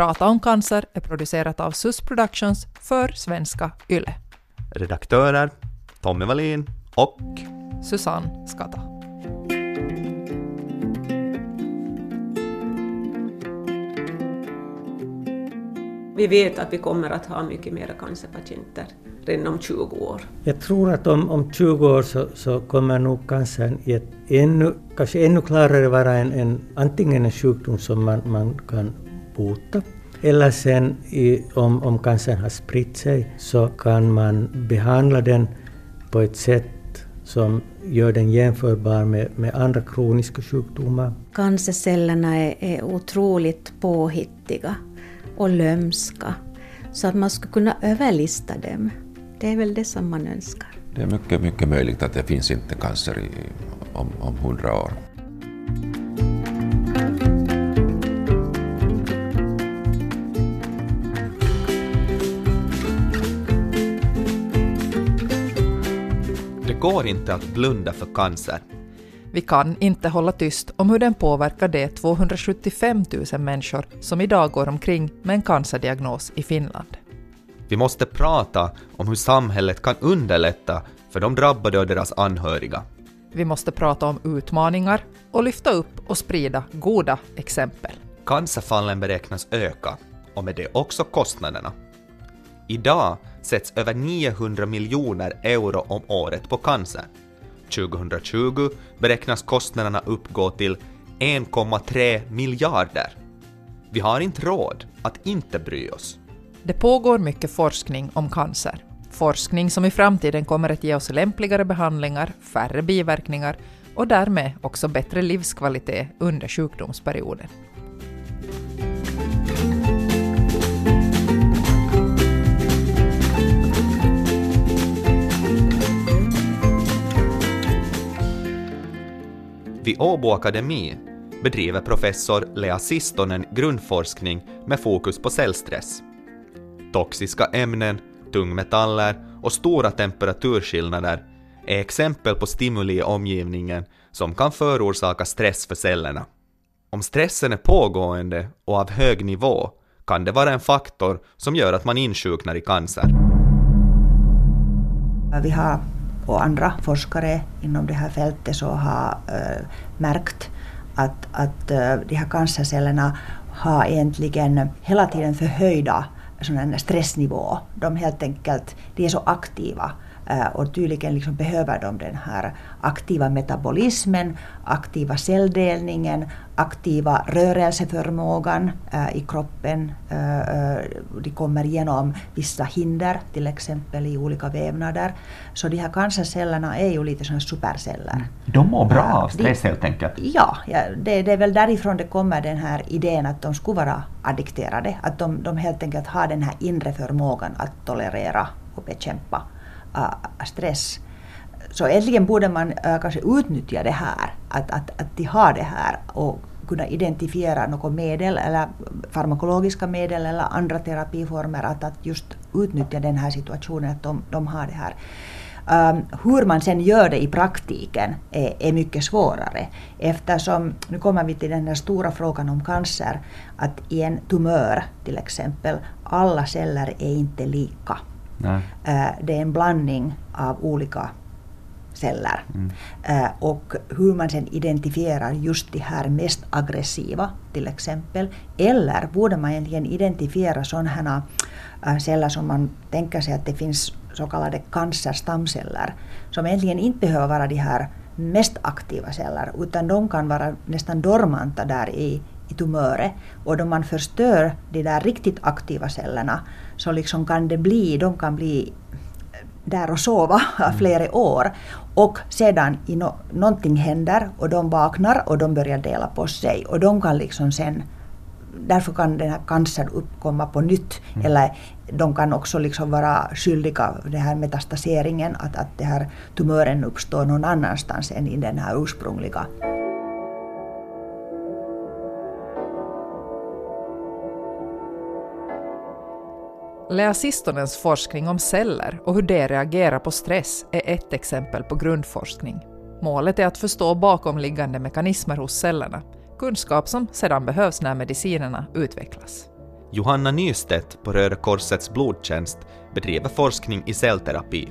Prata om cancer är producerat av SUS Productions för svenska YLE. Redaktörer Tommy Wallin och Susanne Skata. Vi vet att vi kommer att ha mycket mer cancerpatienter redan om 20 år. Jag tror att om, om 20 år så, så kommer nog cancern i ett ännu, kanske ännu klarare vara en, en, antingen en sjukdom som man, man kan bota eller sen i, om, om cancern har spritt sig så kan man behandla den på ett sätt som gör den jämförbar med, med andra kroniska sjukdomar. Cancercellerna är, är otroligt påhittiga och lömska så att man skulle kunna överlista dem. Det är väl det som man önskar. Det är mycket, mycket möjligt att det finns inte cancer i, om, om hundra år. Går inte att blunda för cancer. Vi kan inte hålla tyst om hur den påverkar de 275 000 människor som idag går omkring med en cancerdiagnos i Finland. Vi måste prata om hur samhället kan underlätta för de drabbade och deras anhöriga. Vi måste prata om utmaningar och lyfta upp och sprida goda exempel. Cancerfallen beräknas öka och med det också kostnaderna. Idag sätts över 900 miljoner euro om året på cancer. 2020 beräknas kostnaderna uppgå till 1,3 miljarder. Vi har inte råd att inte bry oss. Det pågår mycket forskning om cancer. Forskning som i framtiden kommer att ge oss lämpligare behandlingar, färre biverkningar och därmed också bättre livskvalitet under sjukdomsperioden. Vid Åbo Akademi bedriver professor Lea Sistonen grundforskning med fokus på cellstress. Toxiska ämnen, tungmetaller och stora temperaturskillnader är exempel på stimuli i omgivningen som kan förorsaka stress för cellerna. Om stressen är pågående och av hög nivå kan det vara en faktor som gör att man insjuknar i cancer. Vi har och andra forskare inom det här fältet så har äh, märkt att, att äh, de här cancercellerna har egentligen hela tiden förhöjda sån stressnivå. De helt enkelt, de är så aktiva och tydligen liksom behöver de den här aktiva metabolismen, aktiva celldelningen, aktiva rörelseförmågan äh, i kroppen. Äh, de kommer igenom vissa hinder, till exempel i olika vävnader. Så de här cancercellerna är ju lite sådana superceller. Mm. De mår bra av stress de, helt enkelt? Ja, ja det, det, är väl därifrån det kommer den här idén att de skulle vara addikterade. Att de, de helt enkelt har den här inre förmågan att tolerera och bekämpa stress. Så egentligen borde man äh, kanske utnyttja det här, att, att, att de har det här och kunna identifiera något medel eller farmakologiska medel eller andra terapiformer att, att just utnyttja den här situationen att de, de har det här. Um, hur man sen gör det i praktiken är, är, mycket svårare eftersom, nu kommer vi till den här stora frågan om cancer, att i en tumör till exempel, alla celler är inte lika. Uh, det är en blandning av olika celler. Mm. Uh, och hur man sen identifierar just de här mest aggressiva till exempel. Eller borde man egentligen identifiera sådana uh, celler som man tänker sig att det finns så kallade cancerstamceller som egentligen inte behöver vara de här mest aktiva celler utan de kan vara nästan dormanta där i, i tumören. Och då man förstör de där riktigt aktiva cellerna så liksom kan det bli, de kan bli där och sova mm. flera år. Och sedan i no, någonting händer och de vaknar och de börjar dela på sig och de kan liksom sen Därför kan den här cancern uppkomma på nytt. Mm. Eller de kan också liksom vara skyldiga den här metastaseringen, att, att det här tumören uppstår någon annanstans än i den här ursprungliga. Lea Sistonens forskning om celler och hur de reagerar på stress är ett exempel på grundforskning. Målet är att förstå bakomliggande mekanismer hos cellerna, kunskap som sedan behövs när medicinerna utvecklas. Johanna Nystedt på Röda Korsets blodtjänst bedriver forskning i cellterapi.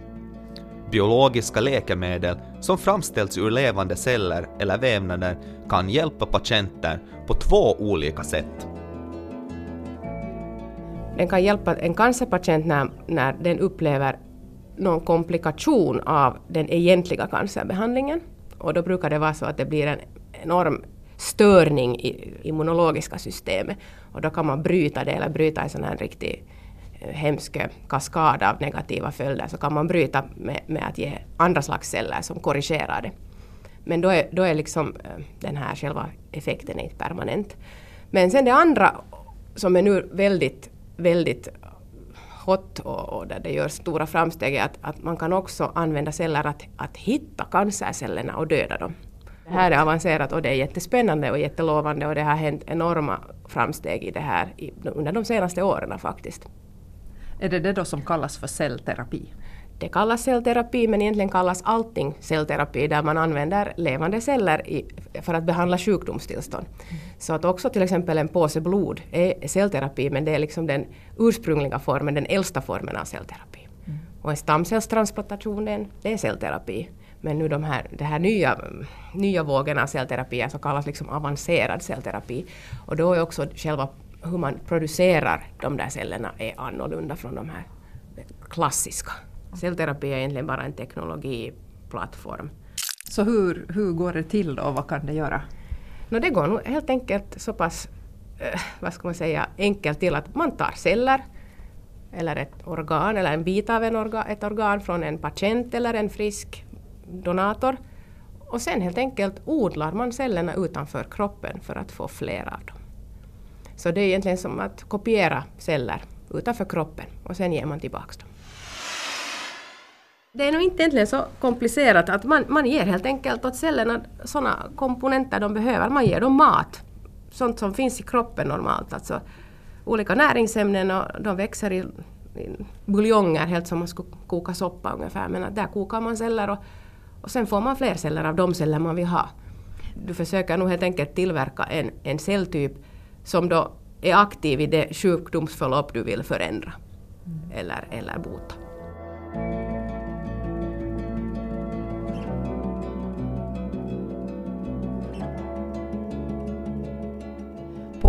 Biologiska läkemedel som framställts ur levande celler eller vävnader kan hjälpa patienter på två olika sätt. Den kan hjälpa en cancerpatient när, när den upplever någon komplikation av den egentliga cancerbehandlingen. Och då brukar det vara så att det blir en enorm störning i immunologiska systemet. Och då kan man bryta det, eller bryta en sån här riktig eh, hemsk kaskad av negativa följder, så kan man bryta med, med att ge andra slags celler som korrigerar det. Men då är, då är liksom eh, den här själva effekten inte permanent. Men sen det andra som är nu väldigt, väldigt hot och, och där det görs stora framsteg är att, att man kan också använda celler att, att hitta cancercellerna och döda dem. Det här är avancerat och det är jättespännande och jättelovande och det har hänt enorma framsteg i det här under de senaste åren faktiskt. Är det det då som kallas för cellterapi? Det kallas cellterapi men egentligen kallas allting cellterapi där man använder levande celler i, för att behandla sjukdomstillstånd. Mm. Så att också till exempel en påse blod är cellterapi men det är liksom den ursprungliga formen, den äldsta formen av cellterapi. Mm. Och en stamcellstransplantation det är cellterapi. Men nu de här, det här nya, nya vågen av cellterapi så kallas liksom avancerad cellterapi. Och då är också själva hur man producerar de där cellerna är annorlunda från de här klassiska. Cellterapi är egentligen bara en teknologiplattform. Så hur, hur går det till då? Vad kan det göra? No, det går nog helt enkelt så pass eh, vad ska man säga, enkelt till att man tar celler eller ett organ eller en bit av en orga, ett organ från en patient eller en frisk donator och sen helt enkelt odlar man cellerna utanför kroppen för att få fler av dem. Så det är egentligen som att kopiera celler utanför kroppen och sen ger man tillbaka dem. Det är nog inte egentligen så komplicerat att man, man ger helt enkelt åt cellerna sådana komponenter de behöver. Man ger dem mat, sånt som finns i kroppen normalt. Alltså olika näringsämnen och de växer i, i buljonger helt som man skulle koka soppa ungefär. Men där kokar man celler och, och sen får man fler celler av de celler man vill ha. Du försöker nog helt enkelt tillverka en, en celltyp som då är aktiv i det sjukdomsförlopp du vill förändra mm. eller, eller bota.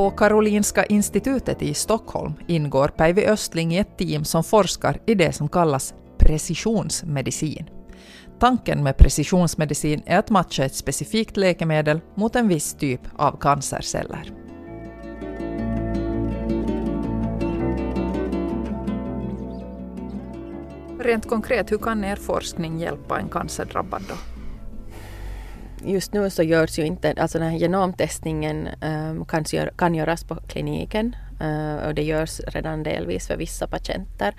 På Karolinska institutet i Stockholm ingår Päivi Östling i ett team som forskar i det som kallas precisionsmedicin. Tanken med precisionsmedicin är att matcha ett specifikt läkemedel mot en viss typ av cancerceller. Rent konkret, hur kan er forskning hjälpa en cancerdrabbad då? Just nu så görs ju inte, alltså den här genomtestningen um, kan, kan göras på kliniken uh, och det görs redan delvis för vissa patienter.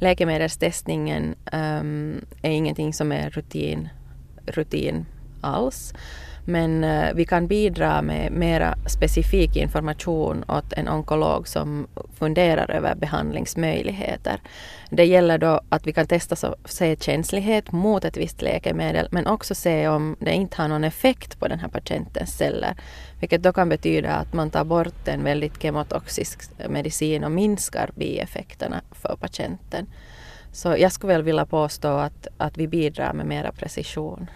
Läkemedelstestningen um, är ingenting som är rutin, rutin alls. Men eh, vi kan bidra med mera specifik information åt en onkolog som funderar över behandlingsmöjligheter. Det gäller då att vi kan testa och se känslighet mot ett visst läkemedel men också se om det inte har någon effekt på den här patientens celler. Vilket då kan betyda att man tar bort en väldigt kemotoxisk medicin och minskar bieffekterna för patienten. Så jag skulle väl vilja påstå att, att vi bidrar med mera precision.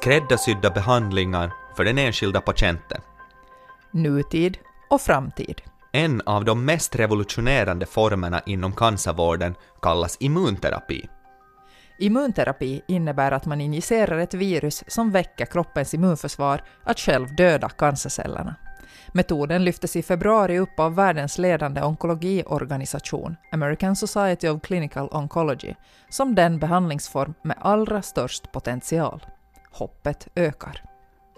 Skräddarsydda behandlingar för den enskilda patienten. Nutid och framtid. En av de mest revolutionerande formerna inom cancervården kallas immunterapi. Immunterapi innebär att man injicerar ett virus som väcker kroppens immunförsvar att själv döda cancercellerna. Metoden lyftes i februari upp av världens ledande onkologiorganisation, American Society of Clinical Oncology, som den behandlingsform med allra störst potential hoppet ökar.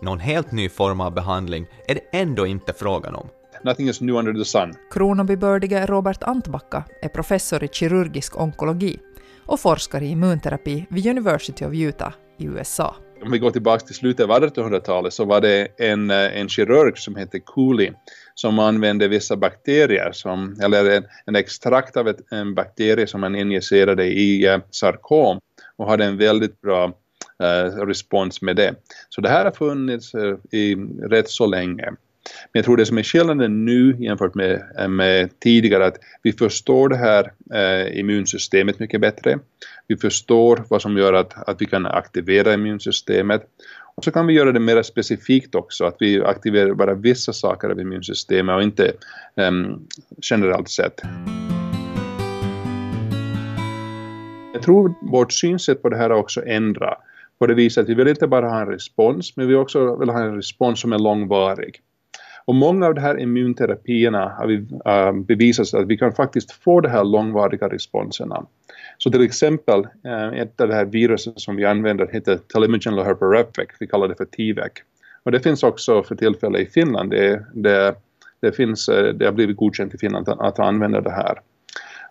Någon helt ny form av behandling är det ändå inte frågan om. Nothing is new under the sun. Kronobybördige Robert Antbacka är professor i kirurgisk onkologi och forskar i immunterapi vid University of Utah i USA. om vi går tillbaka till slutet av 1800-talet så var det en, eh, en kirurg som hette Cooley som använde vissa bakterier, som, eller en, en extrakt av ett, en bakterie som man injicerade i uh, sarkom och hade en väldigt bra Eh, respons med det. Så det här har funnits eh, i rätt så länge. Men jag tror det som är skillnaden nu jämfört med, eh, med tidigare att vi förstår det här eh, immunsystemet mycket bättre. Vi förstår vad som gör att, att vi kan aktivera immunsystemet. Och så kan vi göra det mer specifikt också, att vi aktiverar bara vissa saker av immunsystemet och inte eh, generellt sett. Jag tror vårt synsätt på det här har också ändrat på det viset att vi vill inte bara ha en respons, men vi också vill ha en respons som är långvarig. Och många av de här immunterapierna har vi äh, bevisat att vi kan faktiskt få de här långvariga responserna. Så till exempel äh, ett av de här virusen som vi använder heter Telimogen Loherparepvec, vi kallar det för TVEC. Och det finns också för tillfället i Finland, det, det, det, finns, äh, det har blivit godkänt i Finland att, att använda det här.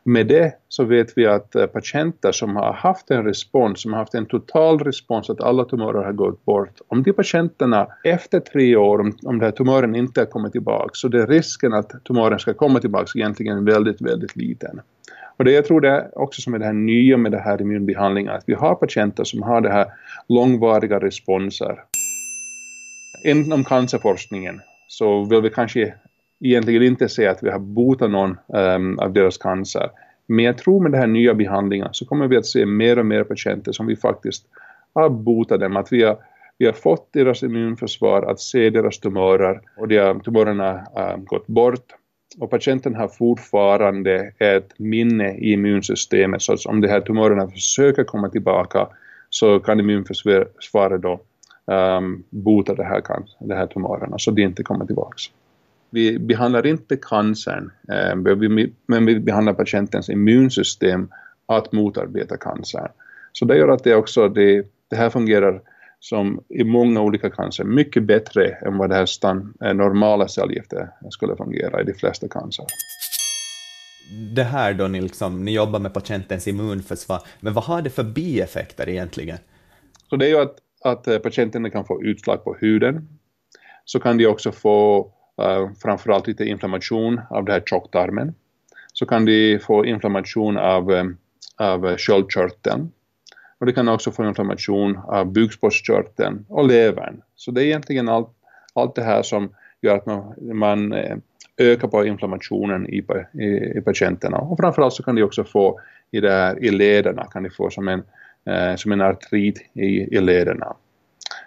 Med det så vet vi att eh, patienter som har haft en respons, som har haft en total respons att alla tumörer har gått bort, om de patienterna efter tre år, om, om den här tumören inte har kommit tillbaka, så det är risken att tumören ska komma tillbaka egentligen väldigt, väldigt liten. Och det jag tror det är också som är det här nya med det här immunbehandlingen, att vi har patienter som har det här långvariga responser. Inom cancerforskningen så vill vi kanske egentligen inte säga att vi har botat någon um, av deras cancer. Men jag tror med den här nya behandlingen så kommer vi att se mer och mer patienter som vi faktiskt har botat dem. Att vi har, vi har fått deras immunförsvar att se deras tumörer och de tumörerna har um, gått bort. Och patienten har fortfarande ett minne i immunsystemet så att om de här tumörerna försöker komma tillbaka så kan immunförsvaret då um, bota de här, de här tumörerna så de inte kommer tillbaka vi behandlar inte cancern, eh, men vi behandlar patientens immunsystem att motarbeta cancer. Så det gör att det också, det, det här fungerar som i många olika cancer mycket bättre än vad det här stand, eh, normala cellgiftet skulle fungera i de flesta cancer. Det här då, ni, liksom, ni jobbar med patientens immunförsvar, men vad har det för bieffekter egentligen? Så det är ju att, att eh, patienterna kan få utslag på huden, så kan de också få Eh, framförallt lite inflammation av den här tjocktarmen. Så kan de få inflammation av, eh, av sköldkörteln. Och det kan också få inflammation av bukspottkörteln och levern. Så det är egentligen allt, allt det här som gör att man, man eh, ökar på inflammationen i, i, i patienterna. Och framförallt så kan de också få i, det här, i lederna, kan de få som en, eh, som en artrit i, i lederna.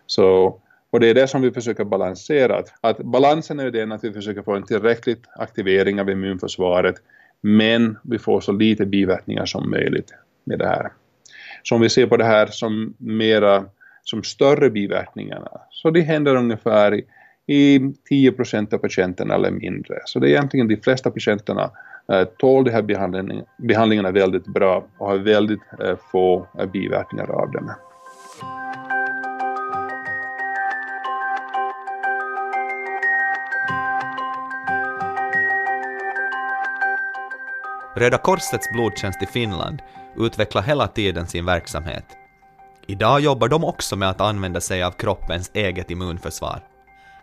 Så och det är det som vi försöker balansera. Att balansen är den att vi försöker få en tillräcklig aktivering av immunförsvaret men vi får så lite biverkningar som möjligt med det här. Så om vi ser på det här som mera som större biverkningarna så det händer ungefär i, i 10% av patienterna eller mindre. Så det är egentligen de flesta patienterna eh, tål de här behandling, behandlingarna väldigt bra och har väldigt eh, få eh, biverkningar av dem. Röda Korsets blodtjänst i Finland utvecklar hela tiden sin verksamhet. Idag jobbar de också med att använda sig av kroppens eget immunförsvar.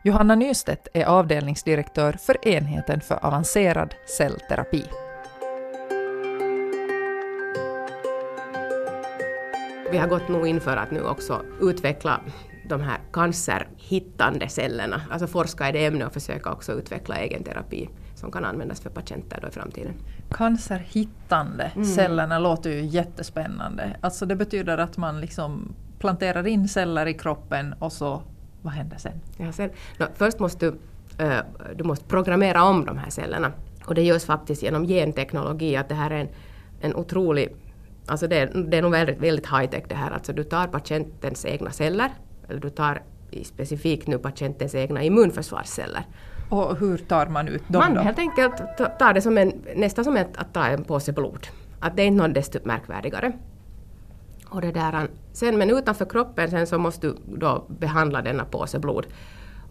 Johanna Nystedt är avdelningsdirektör för enheten för avancerad cellterapi. Vi har gått nog in för att nu också utveckla de här cancerhittande cellerna, alltså forska i det ämnet och försöka också utveckla egen terapi som kan användas för patienter då i framtiden. Cancerhittande mm. cellerna låter ju jättespännande. Alltså det betyder att man liksom planterar in celler i kroppen och så, vad händer sen? Ja, sen no, först måste du, uh, du måste programmera om de här cellerna. Och det görs faktiskt genom genteknologi, att det här är en, en otrolig Alltså det, det är nog väldigt, väldigt high-tech det här. Alltså du tar patientens egna celler, eller du tar specifikt nu patientens egna immunförsvarsceller och hur tar man ut dem man då? helt enkelt tar det som en, nästan som ett, att ta en påse blod. Att det är inte något desto märkvärdigare. Och det där, sen, men utanför kroppen sen så måste du då behandla denna påse blod.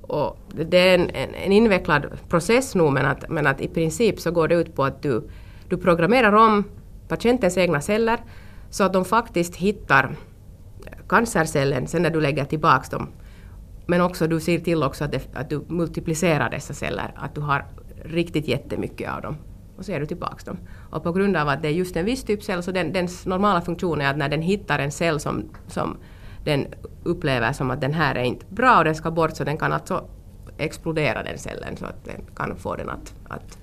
Och det är en, en, en invecklad process nu men att, men att i princip så går det ut på att du, du programmerar om patientens egna celler så att de faktiskt hittar cancercellen, sen när du lägger tillbaka dem, men också du ser till också att, det, att du multiplicerar dessa celler, att du har riktigt jättemycket av dem. Och så ger du tillbaka dem. Och på grund av att det är just en viss typ cell, så den, dens normala funktion är att när den hittar en cell som, som den upplever som att den här är inte bra och den ska bort, så den kan alltså explodera den cellen så att den kan få den att, att,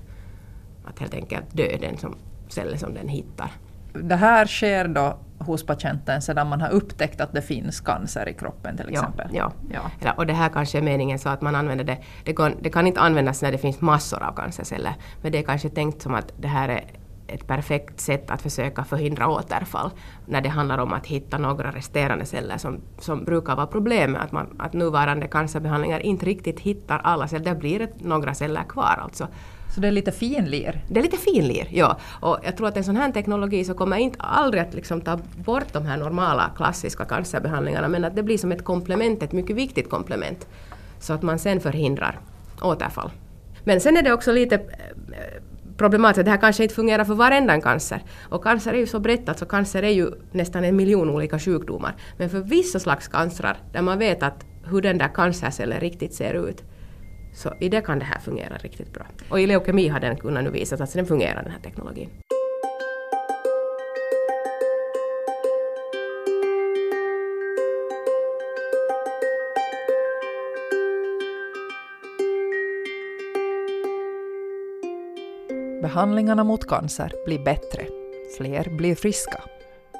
att helt enkelt dö, den som, cellen som den hittar. Det här sker då hos patienten sedan man har upptäckt att det finns cancer i kroppen till exempel? Ja, ja. ja. och det här kanske är meningen så att man använder det. Det kan, det kan inte användas när det finns massor av cancerceller, men det är kanske tänkt som att det här är ett perfekt sätt att försöka förhindra återfall när det handlar om att hitta några resterande celler som, som brukar vara problemet, att, man, att nuvarande cancerbehandlingar inte riktigt hittar alla celler. Det blir ett, några celler kvar alltså. Så det är lite finlir? Det är lite finlir, ja. Och jag tror att en sån här teknologi så kommer inte aldrig att liksom ta bort de här normala klassiska cancerbehandlingarna men att det blir som ett komplement, ett mycket viktigt komplement. Så att man sen förhindrar återfall. Men sen är det också lite problematiskt att det här kanske inte fungerar för varenda cancer. Och cancer är ju så brett, alltså cancer är ju nästan en miljon olika sjukdomar. Men för vissa slags cancrar, där man vet att hur den där cancercellen riktigt ser ut, så i det kan det här fungera riktigt bra. Och i leukemi har den kunnat nu visa att den fungerar, den här teknologin. Behandlingarna mot cancer blir bättre. Fler blir friska.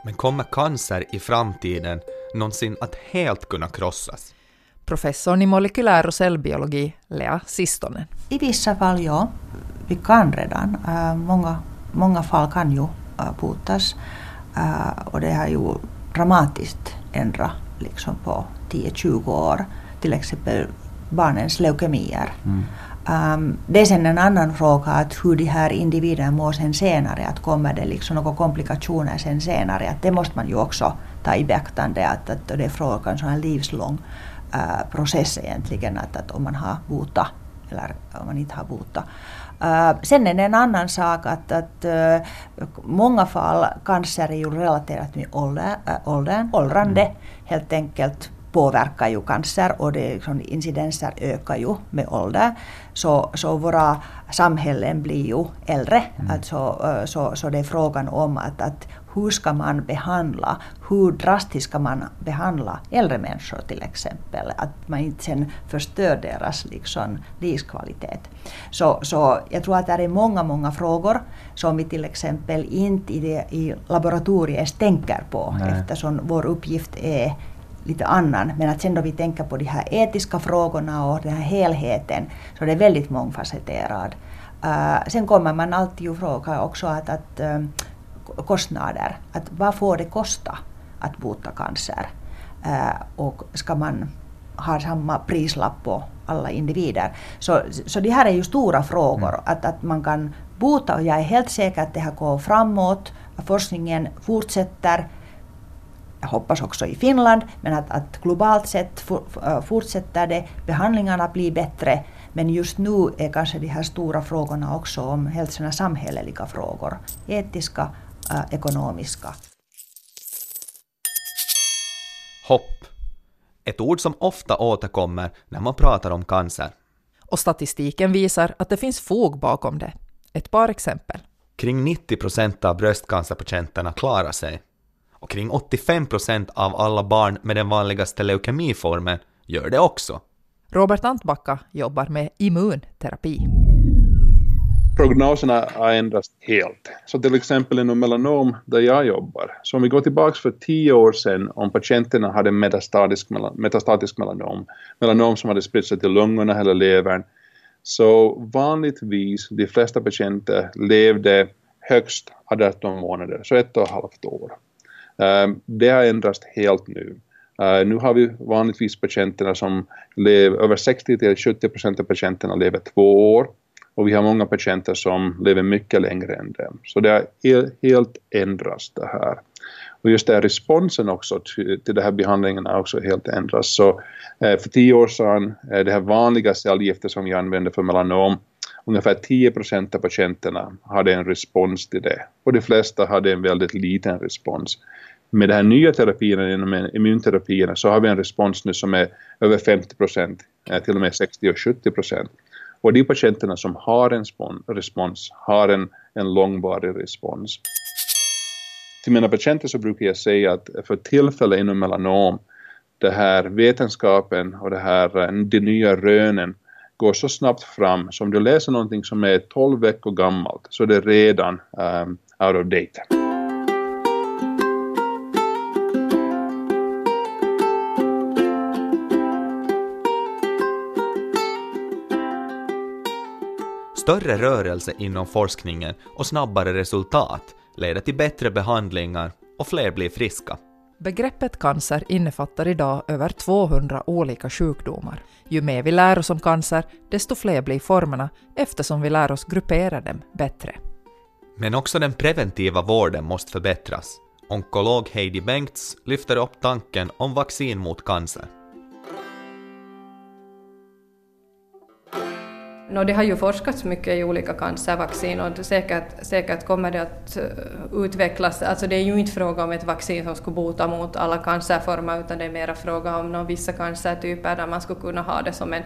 Men kommer cancer i framtiden någonsin att helt kunna krossas? Professorn i molekylär och cellbiologi, Lea Sistonen. I vissa fall ja, vi kan redan. Uh, många, många fall kan ju uh, botas. Uh, och det har ju dramatiskt ändrat liksom på 10-20 år. Till exempel barnens leukemier. Mm. Um, det är sen en annan fråga att hur de här individerna mår sen senare, att kommer det liksom några komplikationer sen senare, att det måste man ju också ta i beaktande att, att det är frågan en livslång uh, process egentligen, att, att om man har bota eller om man inte har bota. Uh, sen är det en annan sak att, att uh, många fall cancer är ju relaterat med ålder, uh, åldern, åldrande mm. helt enkelt påverkar ju cancer och det, liksom, incidenser ökar ju med ålder. Så, så våra samhällen blir ju äldre. Mm. Alltså, så, så det är frågan om att, att hur ska man behandla, hur drastiskt ska man behandla äldre människor till exempel, att man inte sen förstör deras liksom, livskvalitet. Så, så jag tror att det är många, många frågor som vi till exempel inte i, det, i laboratoriet tänker på Nej. eftersom vår uppgift är lite annan. Men att sen då vi tänker på de här etiska frågorna och den här helheten så det är väldigt mångfacetterad. Uh, sen kommer man alltid att fråga också att, att uh, kostnader, att vad får det kosta att bota cancer? Uh, och ska man ha samma prislapp på alla individer? Så, så det här är ju stora frågor, mm. att, att man kan bota och jag är helt säker att det här går framåt, forskningen fortsätter jag hoppas också i Finland, men att, att globalt sett for, fortsätter det, behandlingarna blir bättre, men just nu är kanske de här stora frågorna också om helt sådana samhälleliga frågor, etiska, ekonomiska. Hopp. Ett ord som ofta återkommer när man pratar om cancer. Och statistiken visar att det finns fog bakom det. Ett par exempel. Kring 90 procent av bröstcancerpatienterna klarar sig. Och kring 85 procent av alla barn med den vanligaste leukemiformen gör det också. Robert Antbacka jobbar med immunterapi. Prognoserna har ändrats helt. Så till exempel inom melanom där jag jobbar, så om vi går tillbaka för tio år sedan om patienterna hade metastatisk, metastatisk melanom, melanom som hade spritt sig till lungorna eller levern, så vanligtvis de flesta patienter levde högst 18 månader, så ett och ett halvt år. Ehm, det har ändrats helt nu. Ehm, nu har vi vanligtvis patienterna som lever, över 60 till 70 procent av patienterna lever två år och vi har många patienter som lever mycket längre än det. Så det har helt ändrats det här. Och just den responsen också till, till den här behandlingen har också helt ändrats. Så eh, för tio år sedan, eh, det här vanliga cellgiftet som vi använder för melanom, ungefär 10 procent av patienterna hade en respons till det och de flesta hade en väldigt liten respons. med de här nya terapierna inom immunterapierna så har vi en respons nu som är över 50 procent, eh, till och med 60 och 70 procent. Och de patienterna som har en respons har en, en långvarig respons. Till mina patienter så brukar jag säga att för tillfället inom melanom, det här vetenskapen och det här, eh, de nya rönen går så snabbt fram, så om du läser någonting som är 12 veckor gammalt så är det redan um, out of date. Större rörelse inom forskningen och snabbare resultat leder till bättre behandlingar och fler blir friska. Begreppet cancer innefattar idag över 200 olika sjukdomar. Ju mer vi lär oss om cancer, desto fler blir formerna eftersom vi lär oss gruppera dem bättre. Men också den preventiva vården måste förbättras. Onkolog Heidi Bengts lyfter upp tanken om vaccin mot cancer. No, det har ju forskats mycket i olika cancervaccin och säkert, säkert kommer det att eh, utvecklas. Alltså det är ju inte fråga om ett vaccin som skulle bota mot alla cancerformer utan det är mera fråga om någon, vissa cancertyper där man skulle kunna ha det som en,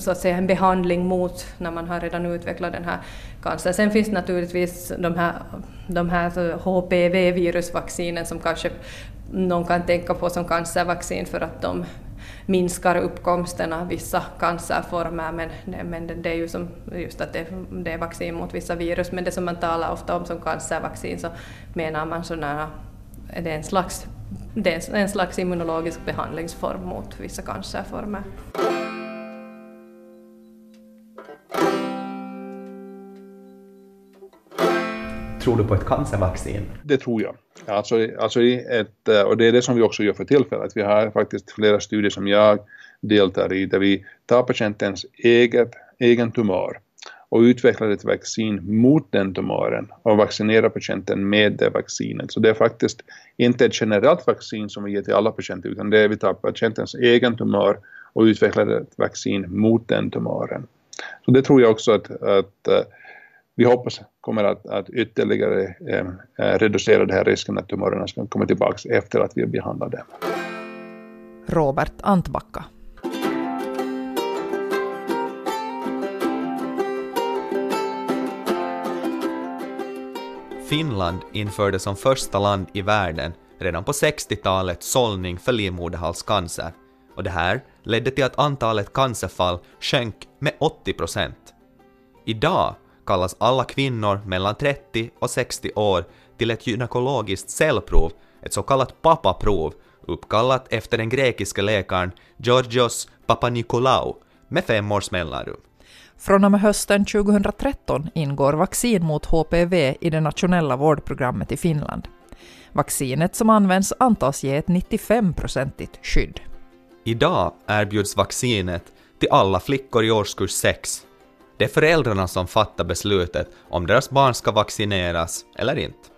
så att säga, en behandling mot när man har redan utvecklat den här cancern. Sen finns naturligtvis de här, de här eh, HPV-virusvaccinen som kanske någon kan tänka på som cancervaccin för att de minskar uppkomsten av vissa cancerformer, men, men det är ju som just att det, det är vaccin mot vissa virus, men det som man talar ofta om som cancervaccin så menar man sådana, det är en slags, det är en slags immunologisk behandlingsform mot vissa cancerformer. Tror du på ett cancervaccin? Det tror jag. Alltså, alltså ett, eh, och det är det som vi också gör för tillfället. Vi har faktiskt flera studier som jag deltar i där vi tar patientens eget, egen tumör och utvecklar ett vaccin mot den tumören och vaccinerar patienten med det vaccinet. Så det är faktiskt inte ett generellt vaccin som vi ger till alla patienter utan det är vi tar patientens egen tumör och utvecklar ett vaccin mot den tumören. Så det tror jag också att, att eh, vi hoppas kommer att, att ytterligare eh, eh, reducera den här risken att tumörerna ska komma tillbaka efter att vi behandlat dem. Robert Antbacka. Finland införde som första land i världen redan på 60-talet sållning för livmoderhalscancer och det här ledde till att antalet cancerfall sjönk med 80 procent. Idag kallas alla kvinnor mellan 30 och 60 år till ett gynekologiskt cellprov, ett så kallat papaprov, uppkallat efter den grekiska läkaren Georgios Papanikolaou med fem års mellanrum. Från och med hösten 2013 ingår vaccin mot HPV i det nationella vårdprogrammet i Finland. Vaccinet som används antas ge ett 95-procentigt skydd. Idag erbjuds vaccinet till alla flickor i årskurs 6 det är föräldrarna som fattar beslutet om deras barn ska vaccineras eller inte.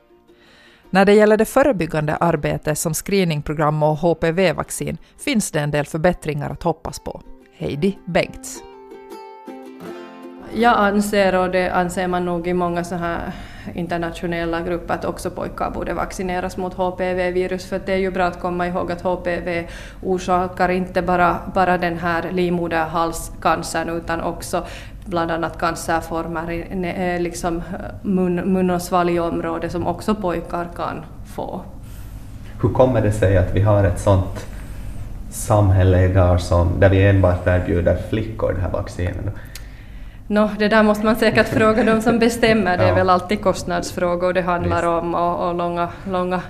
När det gäller det förebyggande arbetet som screeningprogram och HPV-vaccin finns det en del förbättringar att hoppas på. Heidi Bengts. Jag anser, och det anser man nog i många så här internationella grupper, att också pojkar borde vaccineras mot HPV-virus, för det är ju bra att komma ihåg att HPV orsakar inte bara, bara den här livmoderhalscancern utan också bland annat cancerformer i liksom mun, mun och svalgområdet som också pojkar kan få. Hur kommer det sig att vi har ett sånt samhälle idag som, där vi enbart erbjuder flickor det här vaccinet? No, det där måste man säkert fråga de som bestämmer. Det är väl alltid kostnadsfrågor det handlar om och, och långa, långa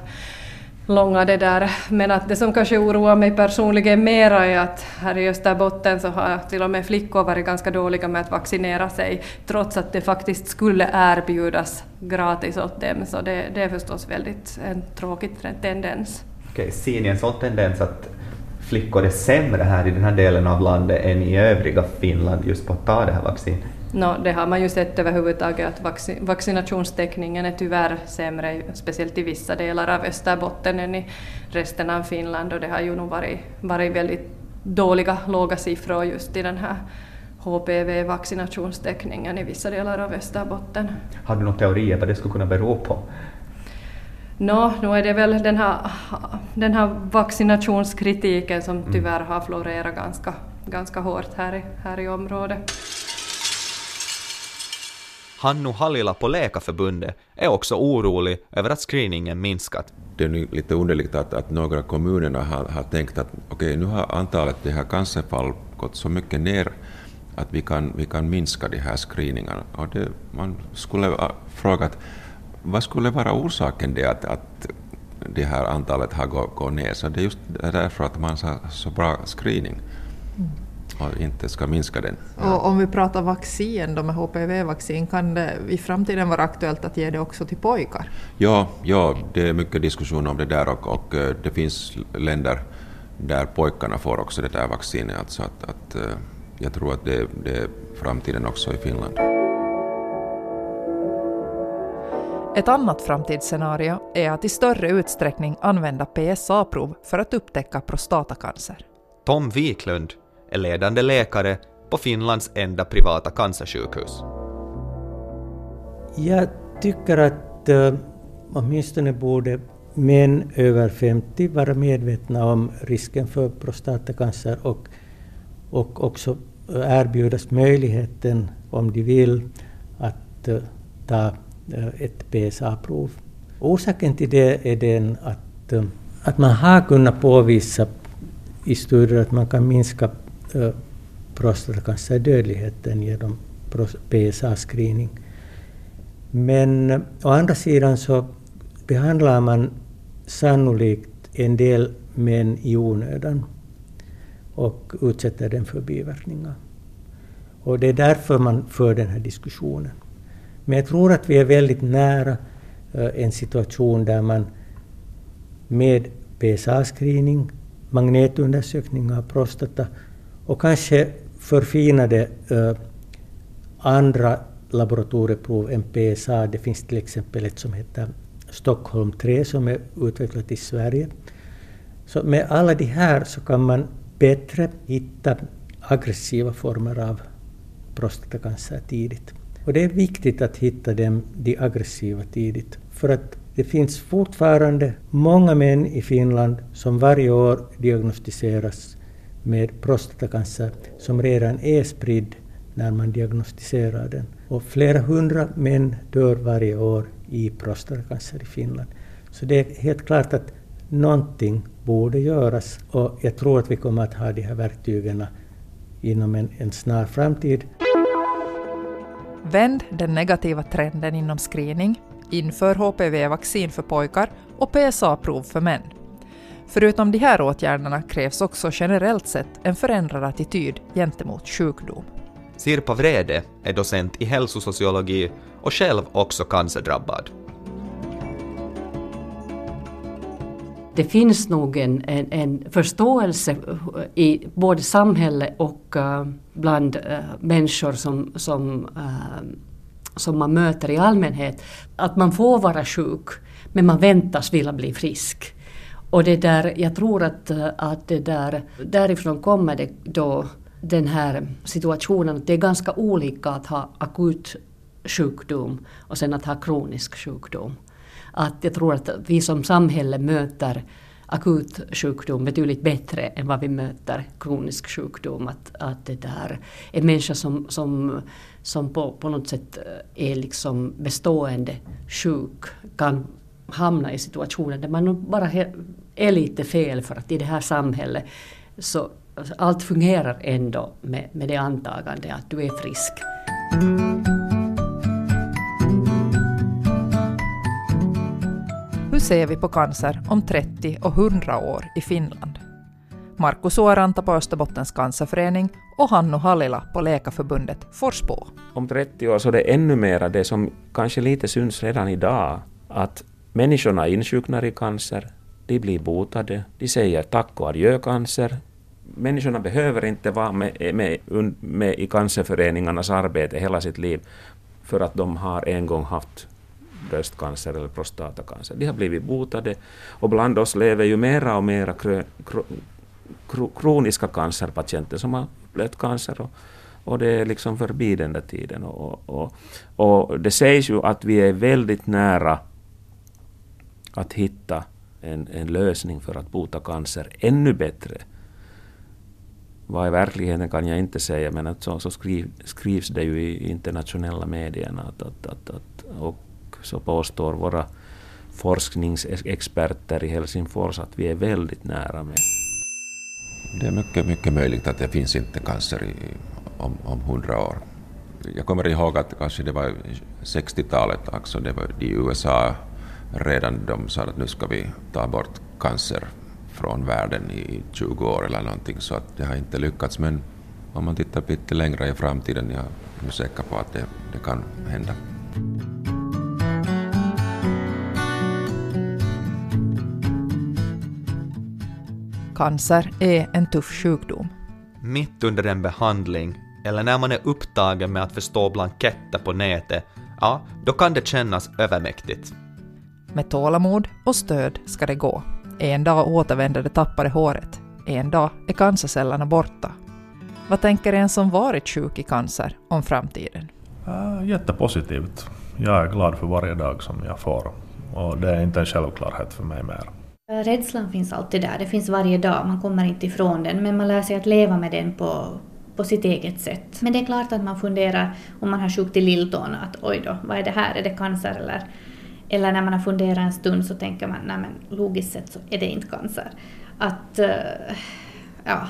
långa det där. Men att det som kanske oroar mig personligen mera är att här i Österbotten så har till och med flickor varit ganska dåliga med att vaccinera sig trots att det faktiskt skulle erbjudas gratis åt dem. Så det, det är förstås väldigt en tråkig tendens. Okej, ser ni en sån tendens att flickor är sämre här i den här delen av landet än i övriga Finland just på att ta det här vaccinet? No, det har man ju sett överhuvudtaget att vaccin vaccinationstäckningen är tyvärr sämre, speciellt i vissa delar av Österbotten än i resten av Finland och det har ju nog varit, varit väldigt dåliga, låga siffror just i den här HPV-vaccinationstäckningen i vissa delar av Österbotten. Har du några teorier vad det skulle kunna bero på? Nå, nu är det väl den här, den här vaccinationskritiken som mm. tyvärr har florerat ganska, ganska hårt här i, här i området. Hannu Halila på Läkarförbundet är också orolig över att screeningen minskat. Det är lite underligt att, att några kommuner har, har tänkt att okej, okay, nu har antalet de här cancerfall gått så mycket ner att vi kan, vi kan minska de här screeningarna. Och det, man skulle fråga frågat vad skulle vara orsaken till att, att det här antalet har gått, gått ner? Så det är just därför att man har så bra screening. Och inte ska minska den. Och om vi pratar vaccin då med HPV-vaccin, kan det i framtiden vara aktuellt att ge det också till pojkar? Ja, ja det är mycket diskussion om det där och, och eh, det finns länder där pojkarna får också det där vaccinet. Alltså att, att, eh, jag tror att det, det är framtiden också i Finland. Ett annat framtidsscenario är att i större utsträckning använda PSA-prov för att upptäcka prostatacancer. Tom Wiklund är ledande läkare på Finlands enda privata cancersjukhus. Jag tycker att äh, åtminstone borde män över 50 vara medvetna om risken för prostatacancer och, och också erbjudas möjligheten, om de vill, att äh, ta äh, ett PSA-prov. Orsaken till det är den att, att man har kunnat påvisa i studier att man kan minska prostatacancerdödligheten genom PSA-screening. Men å andra sidan så behandlar man sannolikt en del män i onödan och utsätter dem för biverkningar. Och det är därför man för den här diskussionen. Men jag tror att vi är väldigt nära en situation där man med PSA-screening, magnetundersökning av prostata och kanske förfinade eh, andra laboratorieprov än PSA. Det finns till exempel ett som heter Stockholm 3 som är utvecklat i Sverige. Så med alla de här så kan man bättre hitta aggressiva former av prostatacancer tidigt. Och det är viktigt att hitta dem, de aggressiva tidigt. För att det finns fortfarande många män i Finland som varje år diagnostiseras med prostatacancer som redan är spridd när man diagnostiserar den. Och flera hundra män dör varje år i prostatacancer i Finland. Så det är helt klart att någonting borde göras och jag tror att vi kommer att ha de här verktygen inom en, en snar framtid. Vänd den negativa trenden inom screening, inför HPV-vaccin för pojkar och PSA-prov för män. Förutom de här åtgärderna krävs också generellt sett en förändrad attityd gentemot sjukdom. Sirpa Vrede är docent i hälsosociologi och själv också cancerdrabbad. Det finns nog en, en, en förståelse i både samhälle och uh, bland uh, människor som, som, uh, som man möter i allmänhet, att man får vara sjuk men man väntas vilja bli frisk. Och det där, jag tror att, att det där, därifrån kommer det då den här situationen att det är ganska olika att ha akut sjukdom och sen att ha kronisk sjukdom. Att jag tror att vi som samhälle möter akut sjukdom betydligt bättre än vad vi möter kronisk sjukdom. Att, att det där, en människa som, som, som på, på något sätt eh, är liksom bestående sjuk kan hamna i situationer där man bara är lite fel för att i det här samhället så allt fungerar ändå med, med det antagandet att du är frisk. Hur ser vi på cancer om 30 och 100 år i Finland? Markus Suoranta på Österbottens cancerförening och Hannu Hallila på Läkarförbundet får spå. Om 30 år så är det ännu mera det som kanske lite syns redan idag, att Människorna insjuknar i cancer, de blir botade, de säger tack och adjö cancer. Människorna behöver inte vara med, med, med i cancerföreningarnas arbete hela sitt liv för att de har en gång haft bröstcancer eller prostatacancer. De har blivit botade och bland oss lever ju mera och mera krö, krö, kroniska cancerpatienter som har upplevt cancer och, och det är liksom förbi den där tiden. Och, och, och det sägs ju att vi är väldigt nära att hitta en, en lösning för att bota cancer ännu bättre. Vad i verkligheten kan jag inte säga, men att så, så skriv, skrivs det ju i internationella medierna att, att, att, att, och så påstår våra forskningsexperter i Helsingfors att vi är väldigt nära med. Det är mycket, mycket möjligt att det finns inte cancer i, om, om 100 år. Jag kommer ihåg att kanske det var 60-talet, alltså det var i USA redan de sa att nu ska vi ta bort cancer från världen i 20 år eller någonting, så att det har inte lyckats. Men om man tittar lite längre i framtiden, jag är säker på att det, det kan hända. Cancer är en tuff sjukdom. Mitt under en behandling eller när man är upptagen med att förstå blanketter på nätet, ja, då kan det kännas övermäktigt. Med tålamod och stöd ska det gå. En dag återvänder det tappade håret. En dag är cancercellerna borta. Vad tänker en som varit sjuk i cancer om framtiden? Jättepositivt. Jag är glad för varje dag som jag får. Och det är inte en självklarhet för mig mer. Rädslan finns alltid där, det finns varje dag, man kommer inte ifrån den, men man lär sig att leva med den på, på sitt eget sätt. Men det är klart att man funderar om man har sjukt i lilltån, att oj då, vad är det här, är det cancer eller eller när man har funderat en stund så tänker man, nej men logiskt sett så är det inte cancer. Att, eh, ja,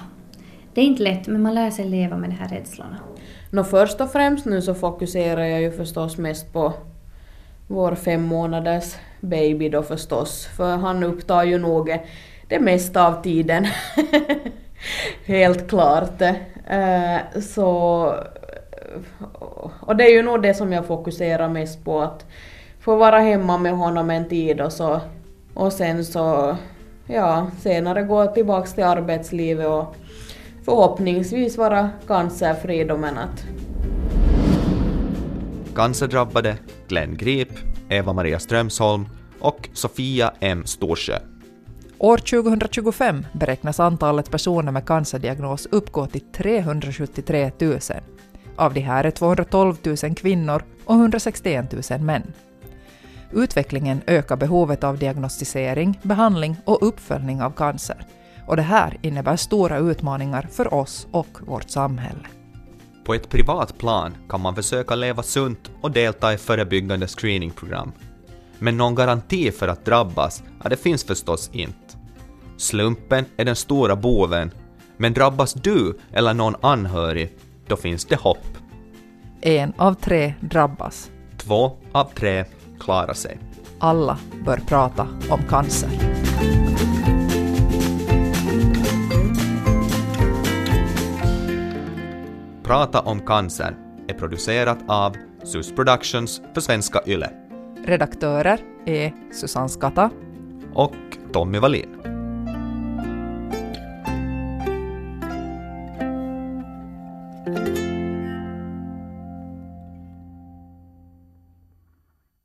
det är inte lätt men man lär sig leva med de här rädslorna. Nå först och främst nu så fokuserar jag ju förstås mest på vår fem månaders baby då förstås, för han upptar ju nog det mesta av tiden. Helt klart. Uh, så, och det är ju nog det som jag fokuserar mest på, att få vara hemma med honom en tid och så och sen så ja, senare gå tillbaks till arbetslivet och förhoppningsvis vara cancerfri då men att Cancerdrabbade Glenn Grip, Eva-Maria Strömsholm och Sofia M. Storsjö. År 2025 beräknas antalet personer med cancerdiagnos uppgå till 373 000. Av de här är 212 000 kvinnor och 161 000 män. Utvecklingen ökar behovet av diagnostisering, behandling och uppföljning av cancer. Och det här innebär stora utmaningar för oss och vårt samhälle. På ett privat plan kan man försöka leva sunt och delta i förebyggande screeningprogram. Men någon garanti för att drabbas, ja, det finns förstås inte. Slumpen är den stora boven, men drabbas du eller någon anhörig, då finns det hopp. En av tre drabbas. Två av tre klara sig. Alla bör prata om cancer. Prata om cancer är producerat av SUS Productions för Svenska Yle. Redaktörer är Susanne Skatta och Tommy Wallin.